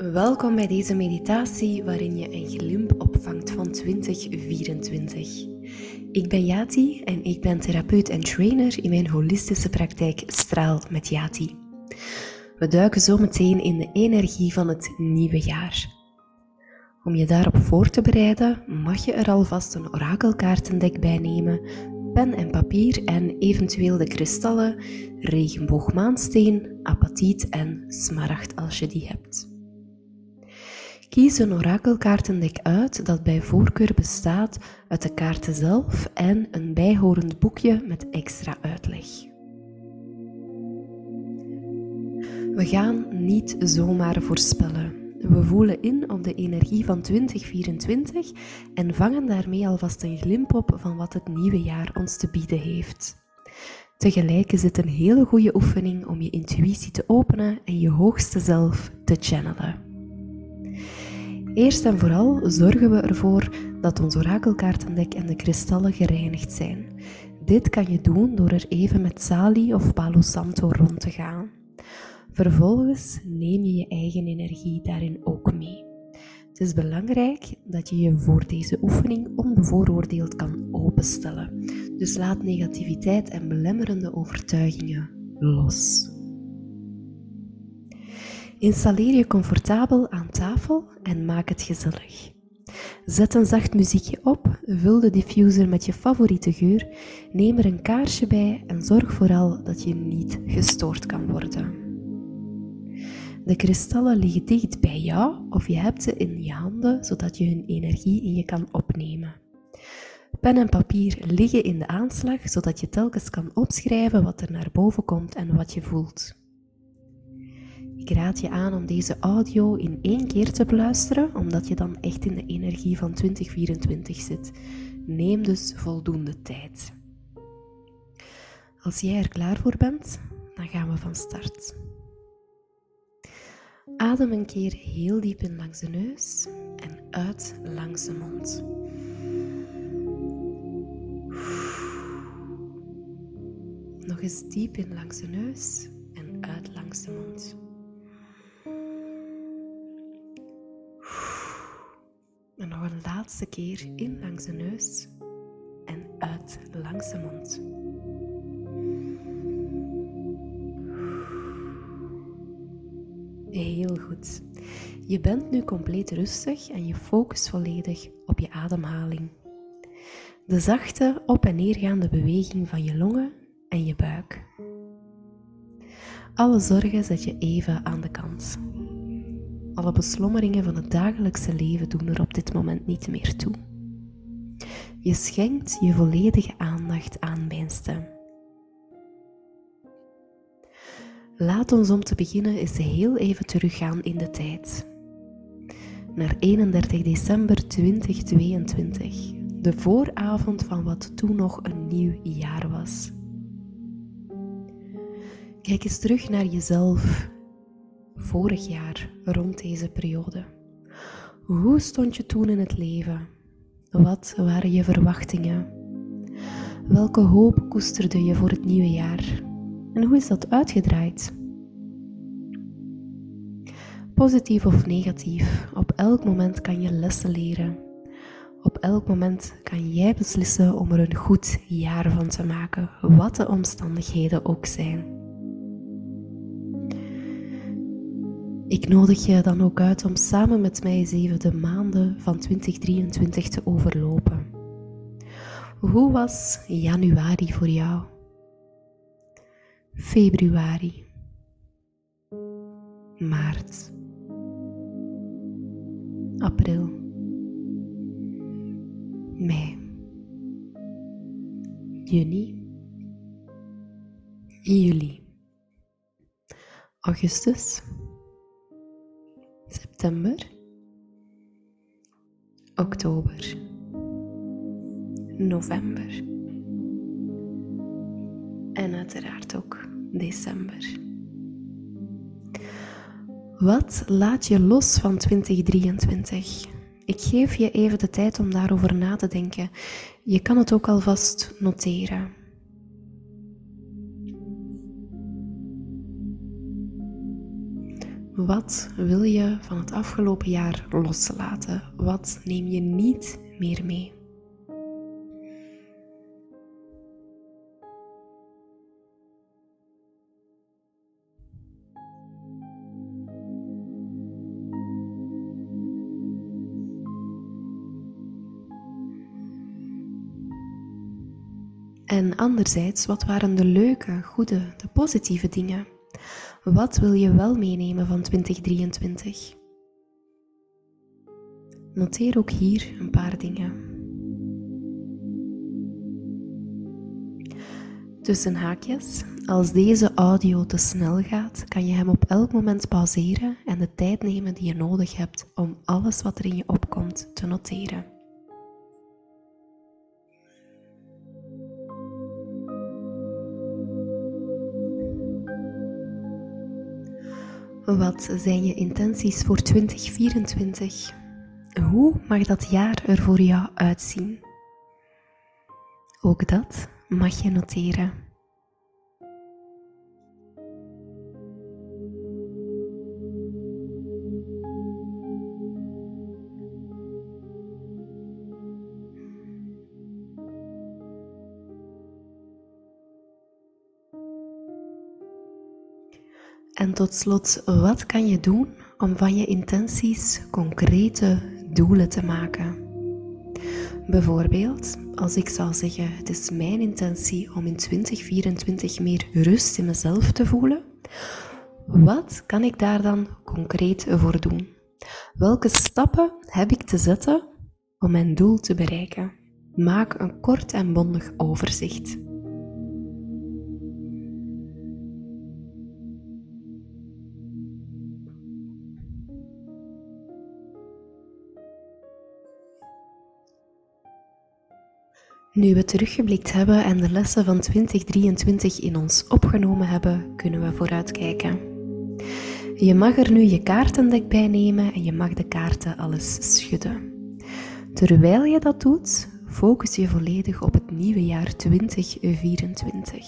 Welkom bij deze meditatie waarin je een glimp opvangt van 2024. Ik ben Yati en ik ben therapeut en trainer in mijn holistische praktijk Straal met Yati. We duiken zo meteen in de energie van het nieuwe jaar. Om je daarop voor te bereiden, mag je er alvast een orakelkaartendek bij nemen, pen en papier en eventueel de kristallen, regenboogmaansteen, apatiet en smaragd als je die hebt. Kies een orakelkaartendek uit dat bij voorkeur bestaat uit de kaarten zelf en een bijhorend boekje met extra uitleg. We gaan niet zomaar voorspellen. We voelen in op de energie van 2024 en vangen daarmee alvast een glimp op van wat het nieuwe jaar ons te bieden heeft. Tegelijk is het een hele goede oefening om je intuïtie te openen en je hoogste zelf te channelen. Eerst en vooral zorgen we ervoor dat ons orakelkaartendek en de kristallen gereinigd zijn. Dit kan je doen door er even met Sali of Palo Santo rond te gaan. Vervolgens neem je je eigen energie daarin ook mee. Het is belangrijk dat je je voor deze oefening onbevooroordeeld kan openstellen. Dus laat negativiteit en belemmerende overtuigingen los. Installeer je comfortabel aan tafel en maak het gezellig. Zet een zacht muziekje op, vul de diffuser met je favoriete geur, neem er een kaarsje bij en zorg vooral dat je niet gestoord kan worden. De kristallen liggen dicht bij jou of je hebt ze in je handen zodat je hun energie in je kan opnemen. Pen en papier liggen in de aanslag zodat je telkens kan opschrijven wat er naar boven komt en wat je voelt. Ik raad je aan om deze audio in één keer te beluisteren, omdat je dan echt in de energie van 2024 zit. Neem dus voldoende tijd. Als jij er klaar voor bent, dan gaan we van start. Adem een keer heel diep in langs de neus en uit langs de mond. Nog eens diep in langs de neus en uit langs de mond. En nog een laatste keer in langs de neus en uit langs de mond. Heel goed. Je bent nu compleet rustig en je focust volledig op je ademhaling. De zachte op- en neergaande beweging van je longen en je buik. Alle zorgen zet je even aan de kant. Alle beslommeringen van het dagelijkse leven doen er op dit moment niet meer toe. Je schenkt je volledige aandacht aan mijn stem. Laat ons om te beginnen eens heel even teruggaan in de tijd. Naar 31 december 2022, de vooravond van wat toen nog een nieuw jaar was. Kijk eens terug naar jezelf vorig jaar rond deze periode. Hoe stond je toen in het leven? Wat waren je verwachtingen? Welke hoop koesterde je voor het nieuwe jaar? En hoe is dat uitgedraaid? Positief of negatief, op elk moment kan je lessen leren. Op elk moment kan jij beslissen om er een goed jaar van te maken, wat de omstandigheden ook zijn. Ik nodig je dan ook uit om samen met mij zeven de maanden van 2023 te overlopen. Hoe was januari voor jou? Februari. Maart. April. Mei. Juni. Juli. Augustus september, oktober, november en uiteraard ook december. Wat laat je los van 2023? Ik geef je even de tijd om daarover na te denken. Je kan het ook alvast noteren. Wat wil je van het afgelopen jaar loslaten? Wat neem je niet meer mee? En anderzijds, wat waren de leuke, goede, de positieve dingen? Wat wil je wel meenemen van 2023? Noteer ook hier een paar dingen. Tussen haakjes, als deze audio te snel gaat, kan je hem op elk moment pauzeren en de tijd nemen die je nodig hebt om alles wat er in je opkomt te noteren. Wat zijn je intenties voor 2024? Hoe mag dat jaar er voor jou uitzien? Ook dat mag je noteren. En tot slot, wat kan je doen om van je intenties concrete doelen te maken? Bijvoorbeeld, als ik zou zeggen: Het is mijn intentie om in 2024 meer rust in mezelf te voelen, wat kan ik daar dan concreet voor doen? Welke stappen heb ik te zetten om mijn doel te bereiken? Maak een kort en bondig overzicht. Nu we teruggeblikt hebben en de lessen van 2023 in ons opgenomen hebben, kunnen we vooruitkijken. Je mag er nu je kaartendek bij nemen en je mag de kaarten alles schudden. Terwijl je dat doet, focus je volledig op het nieuwe jaar 2024.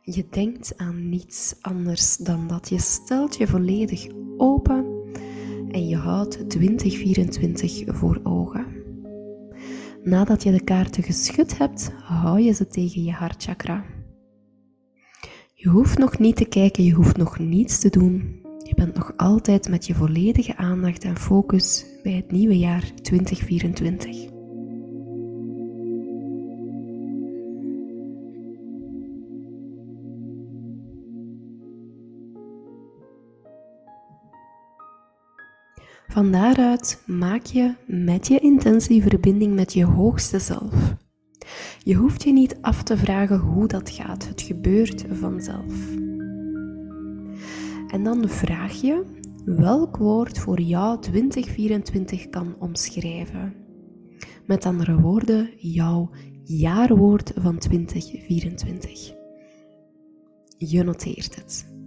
Je denkt aan niets anders dan dat. Je stelt je volledig open en je houdt 2024 voor ogen. Nadat je de kaarten geschud hebt, hou je ze tegen je hartchakra. Je hoeft nog niet te kijken, je hoeft nog niets te doen. Je bent nog altijd met je volledige aandacht en focus bij het nieuwe jaar 2024. Van daaruit maak je met je intentie verbinding met je hoogste zelf. Je hoeft je niet af te vragen hoe dat gaat, het gebeurt vanzelf. En dan vraag je welk woord voor jou 2024 kan omschrijven. Met andere woorden, jouw jaarwoord van 2024. Je noteert het.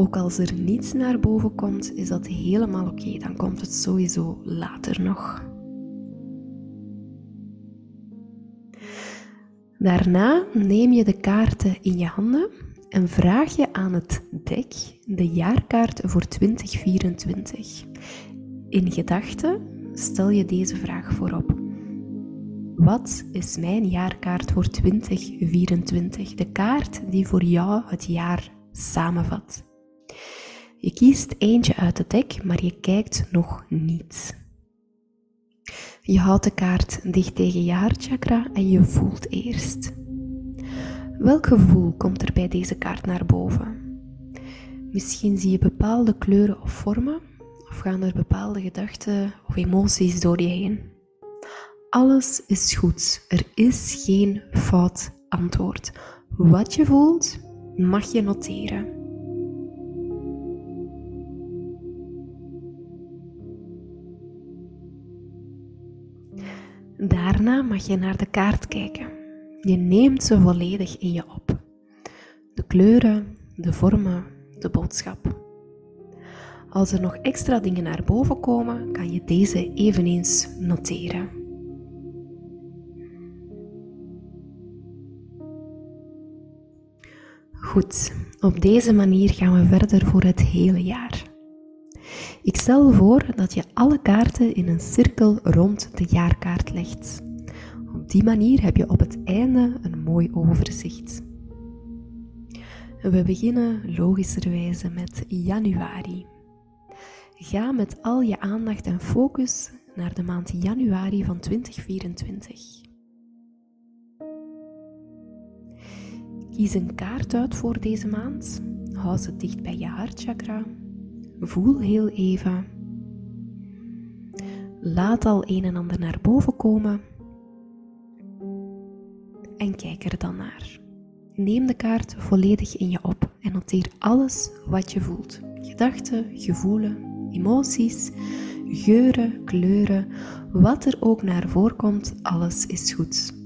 Ook als er niets naar boven komt, is dat helemaal oké. Dan komt het sowieso later nog. Daarna neem je de kaarten in je handen en vraag je aan het dek de jaarkaart voor 2024. In gedachten stel je deze vraag voorop. Wat is mijn jaarkaart voor 2024? De kaart die voor jou het jaar samenvat. Je kiest eentje uit het dek, maar je kijkt nog niet. Je houdt de kaart dicht tegen je hartchakra en je voelt eerst. Welk gevoel komt er bij deze kaart naar boven? Misschien zie je bepaalde kleuren of vormen, of gaan er bepaalde gedachten of emoties door je heen. Alles is goed. Er is geen fout antwoord. Wat je voelt, mag je noteren. Daarna mag je naar de kaart kijken. Je neemt ze volledig in je op. De kleuren, de vormen, de boodschap. Als er nog extra dingen naar boven komen, kan je deze eveneens noteren. Goed, op deze manier gaan we verder voor het hele jaar. Ik stel voor dat je alle kaarten in een cirkel rond de jaarkaart legt. Op die manier heb je op het einde een mooi overzicht. We beginnen logischerwijze met januari. Ga met al je aandacht en focus naar de maand januari van 2024. Kies een kaart uit voor deze maand. Hou ze dicht bij je hartchakra. Voel heel even. Laat al een en ander naar boven komen. En kijk er dan naar. Neem de kaart volledig in je op en noteer alles wat je voelt. Gedachten, gevoelens, emoties, geuren, kleuren, wat er ook naar voren komt, alles is goed.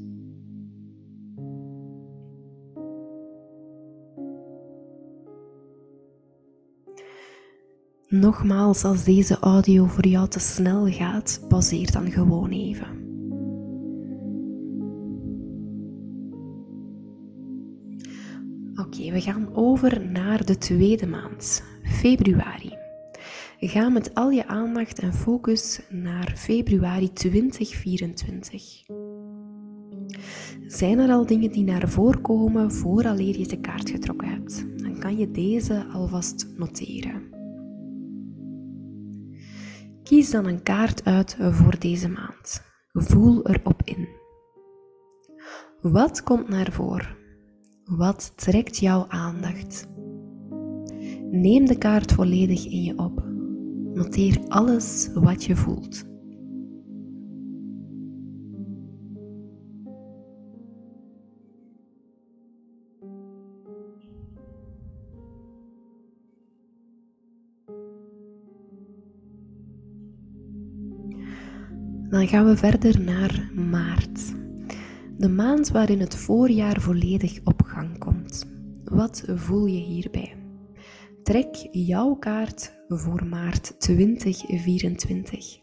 Nogmaals, als deze audio voor jou te snel gaat, pauzeer dan gewoon even. Oké, we gaan over naar de tweede maand, februari. Ga met al je aandacht en focus naar februari 2024. Zijn er al dingen die naar voren komen vooraleer je de kaart getrokken hebt? Dan kan je deze alvast noteren. Kies dan een kaart uit voor deze maand. Voel erop in. Wat komt naar voren? Wat trekt jouw aandacht? Neem de kaart volledig in je op. Noteer alles wat je voelt. Dan gaan we verder naar maart. De maand waarin het voorjaar volledig op gang komt. Wat voel je hierbij? Trek jouw kaart voor maart 2024.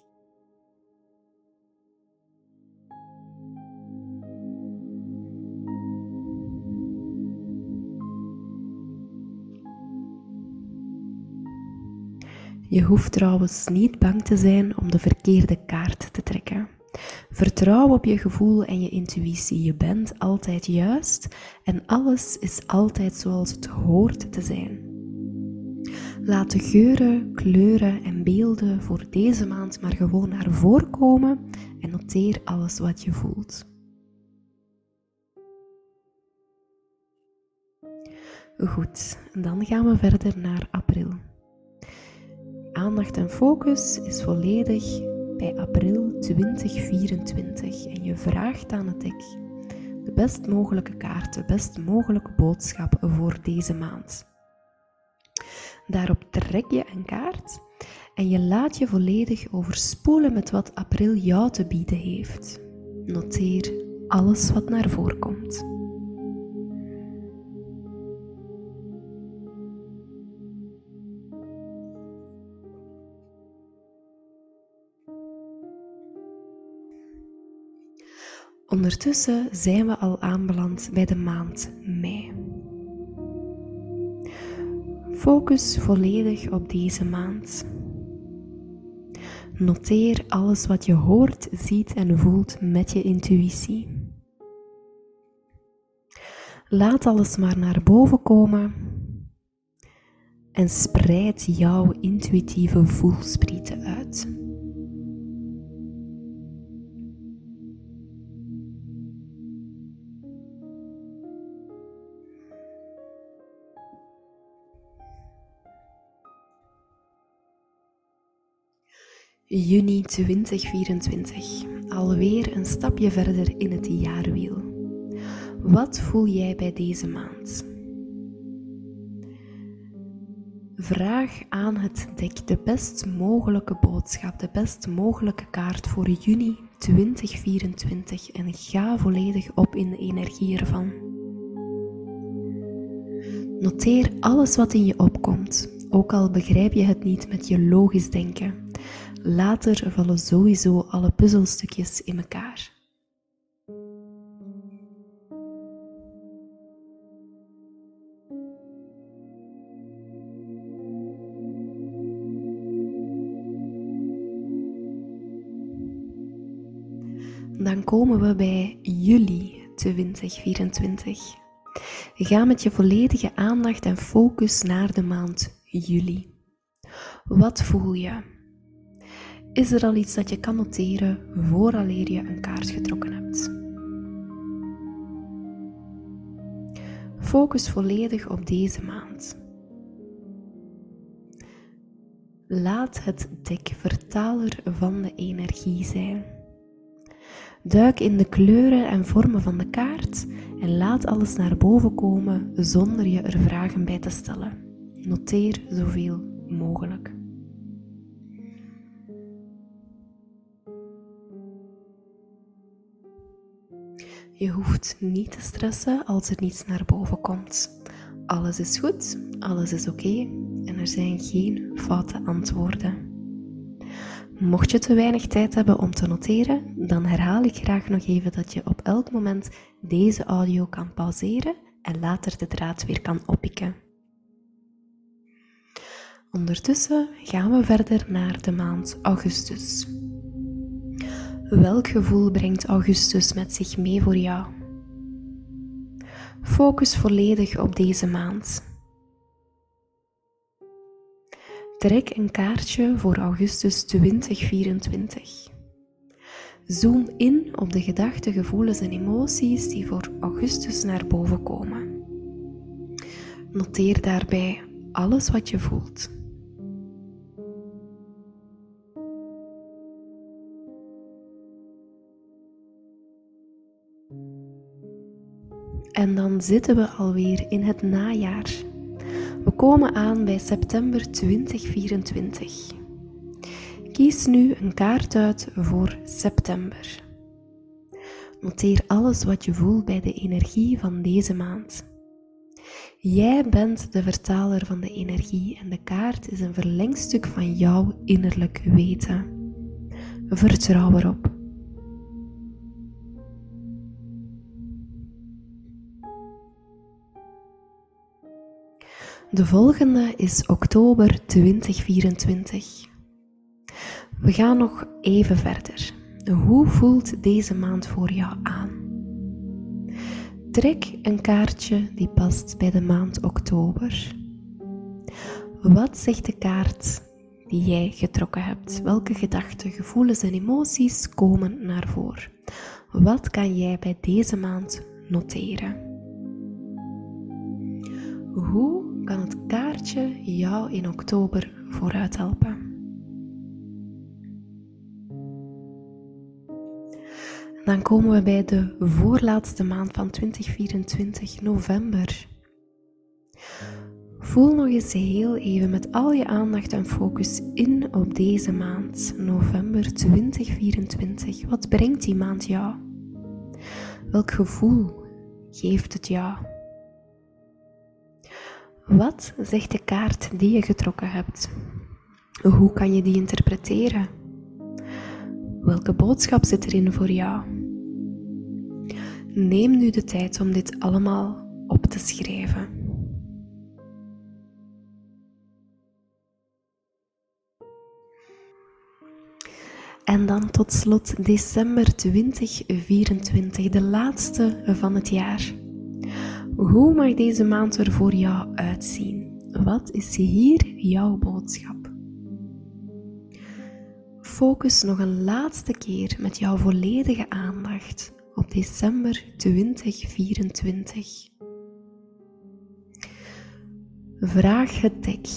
Je hoeft trouwens niet bang te zijn om de verkeerde kaart te trekken. Vertrouw op je gevoel en je intuïtie. Je bent altijd juist en alles is altijd zoals het hoort te zijn. Laat de geuren, kleuren en beelden voor deze maand maar gewoon naar voren komen en noteer alles wat je voelt. Goed, dan gaan we verder naar april. Aandacht en focus is volledig bij april 2024 en je vraagt aan het dek de best mogelijke kaart, de best mogelijke boodschap voor deze maand. Daarop trek je een kaart en je laat je volledig overspoelen met wat april jou te bieden heeft. Noteer alles wat naar voren komt. Ondertussen zijn we al aanbeland bij de maand mei. Focus volledig op deze maand. Noteer alles wat je hoort, ziet en voelt met je intuïtie. Laat alles maar naar boven komen en spreid jouw intuïtieve voelsprieten uit. Juni 2024. Alweer een stapje verder in het jaarwiel. Wat voel jij bij deze maand? Vraag aan het dek de best mogelijke boodschap, de best mogelijke kaart voor juni 2024 en ga volledig op in de energie ervan. Noteer alles wat in je opkomt, ook al begrijp je het niet met je logisch denken later vallen sowieso alle puzzelstukjes in elkaar. Dan komen we bij juli 2024. Ga met je volledige aandacht en focus naar de maand juli. Wat voel je? Is er al iets dat je kan noteren vooraleer je een kaart getrokken hebt? Focus volledig op deze maand. Laat het dek vertaler van de energie zijn. Duik in de kleuren en vormen van de kaart en laat alles naar boven komen zonder je er vragen bij te stellen. Noteer zoveel mogelijk. Je hoeft niet te stressen als er niets naar boven komt. Alles is goed, alles is oké en er zijn geen foute antwoorden. Mocht je te weinig tijd hebben om te noteren, dan herhaal ik graag nog even dat je op elk moment deze audio kan pauzeren en later de draad weer kan oppikken. Ondertussen gaan we verder naar de maand augustus. Welk gevoel brengt augustus met zich mee voor jou? Focus volledig op deze maand. Trek een kaartje voor augustus 2024. Zoom in op de gedachten, gevoelens en emoties die voor augustus naar boven komen. Noteer daarbij alles wat je voelt. En dan zitten we alweer in het najaar. We komen aan bij september 2024. Kies nu een kaart uit voor september. Noteer alles wat je voelt bij de energie van deze maand. Jij bent de vertaler van de energie en de kaart is een verlengstuk van jouw innerlijk weten. Vertrouw erop. De volgende is oktober 2024. We gaan nog even verder. Hoe voelt deze maand voor jou aan? Trek een kaartje die past bij de maand oktober. Wat zegt de kaart die jij getrokken hebt? Welke gedachten, gevoelens en emoties komen naar voren? Wat kan jij bij deze maand noteren? Hoe kan het kaartje jou in oktober vooruit helpen. Dan komen we bij de voorlaatste maand van 2024, november. Voel nog eens heel even met al je aandacht en focus in op deze maand, november 2024. Wat brengt die maand jou? Welk gevoel geeft het jou? Wat zegt de kaart die je getrokken hebt? Hoe kan je die interpreteren? Welke boodschap zit erin voor jou? Neem nu de tijd om dit allemaal op te schrijven. En dan tot slot december 2024, de laatste van het jaar. Hoe mag deze maand er voor jou uitzien? Wat is hier jouw boodschap? Focus nog een laatste keer met jouw volledige aandacht op december 2024. Vraag het dek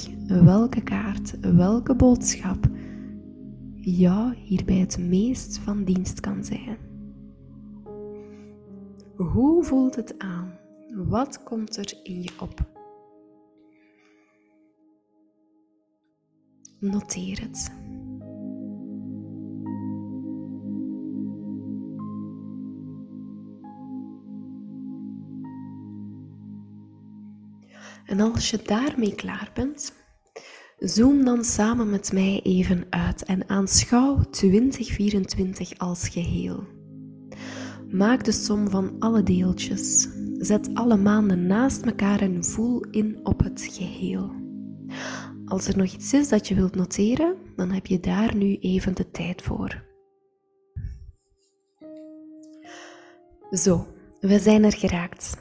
welke kaart, welke boodschap jou hierbij het meest van dienst kan zijn. Hoe voelt het aan? Wat komt er in je op? Noteer het. En als je daarmee klaar bent, zoom dan samen met mij even uit en aanschouw 2024 als geheel. Maak de som van alle deeltjes, Zet alle maanden naast elkaar en voel in op het geheel. Als er nog iets is dat je wilt noteren, dan heb je daar nu even de tijd voor. Zo, we zijn er geraakt.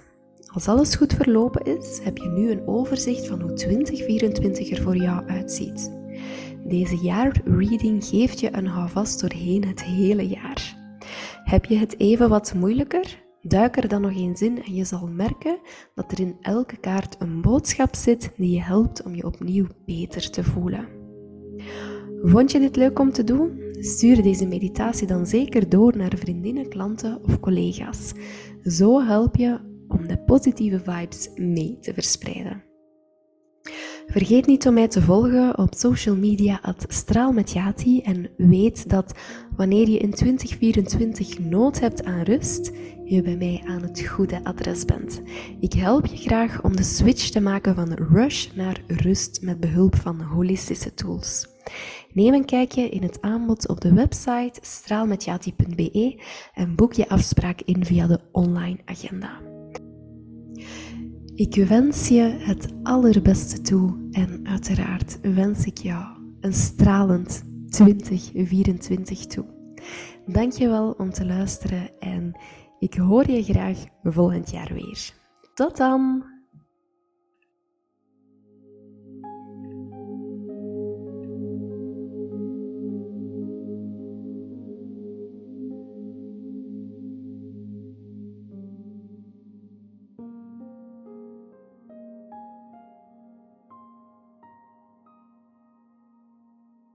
Als alles goed verlopen is, heb je nu een overzicht van hoe 2024 er voor jou uitziet. Deze jaarreading geeft je een houvast doorheen het hele jaar. Heb je het even wat moeilijker? Duik er dan nog eens in en je zal merken dat er in elke kaart een boodschap zit die je helpt om je opnieuw beter te voelen. Vond je dit leuk om te doen? Stuur deze meditatie dan zeker door naar vriendinnen, klanten of collega's. Zo help je om de positieve vibes mee te verspreiden. Vergeet niet om mij te volgen op social media at straalmetjati en weet dat wanneer je in 2024 nood hebt aan rust, je bij mij aan het goede adres bent. Ik help je graag om de switch te maken van rush naar rust met behulp van holistische tools. Neem een kijkje in het aanbod op de website straalmetjati.be en boek je afspraak in via de online agenda. Ik wens je het allerbeste toe en uiteraard wens ik jou een stralend 2024 toe. Dankjewel om te luisteren en ik hoor je graag volgend jaar weer. Tot dan!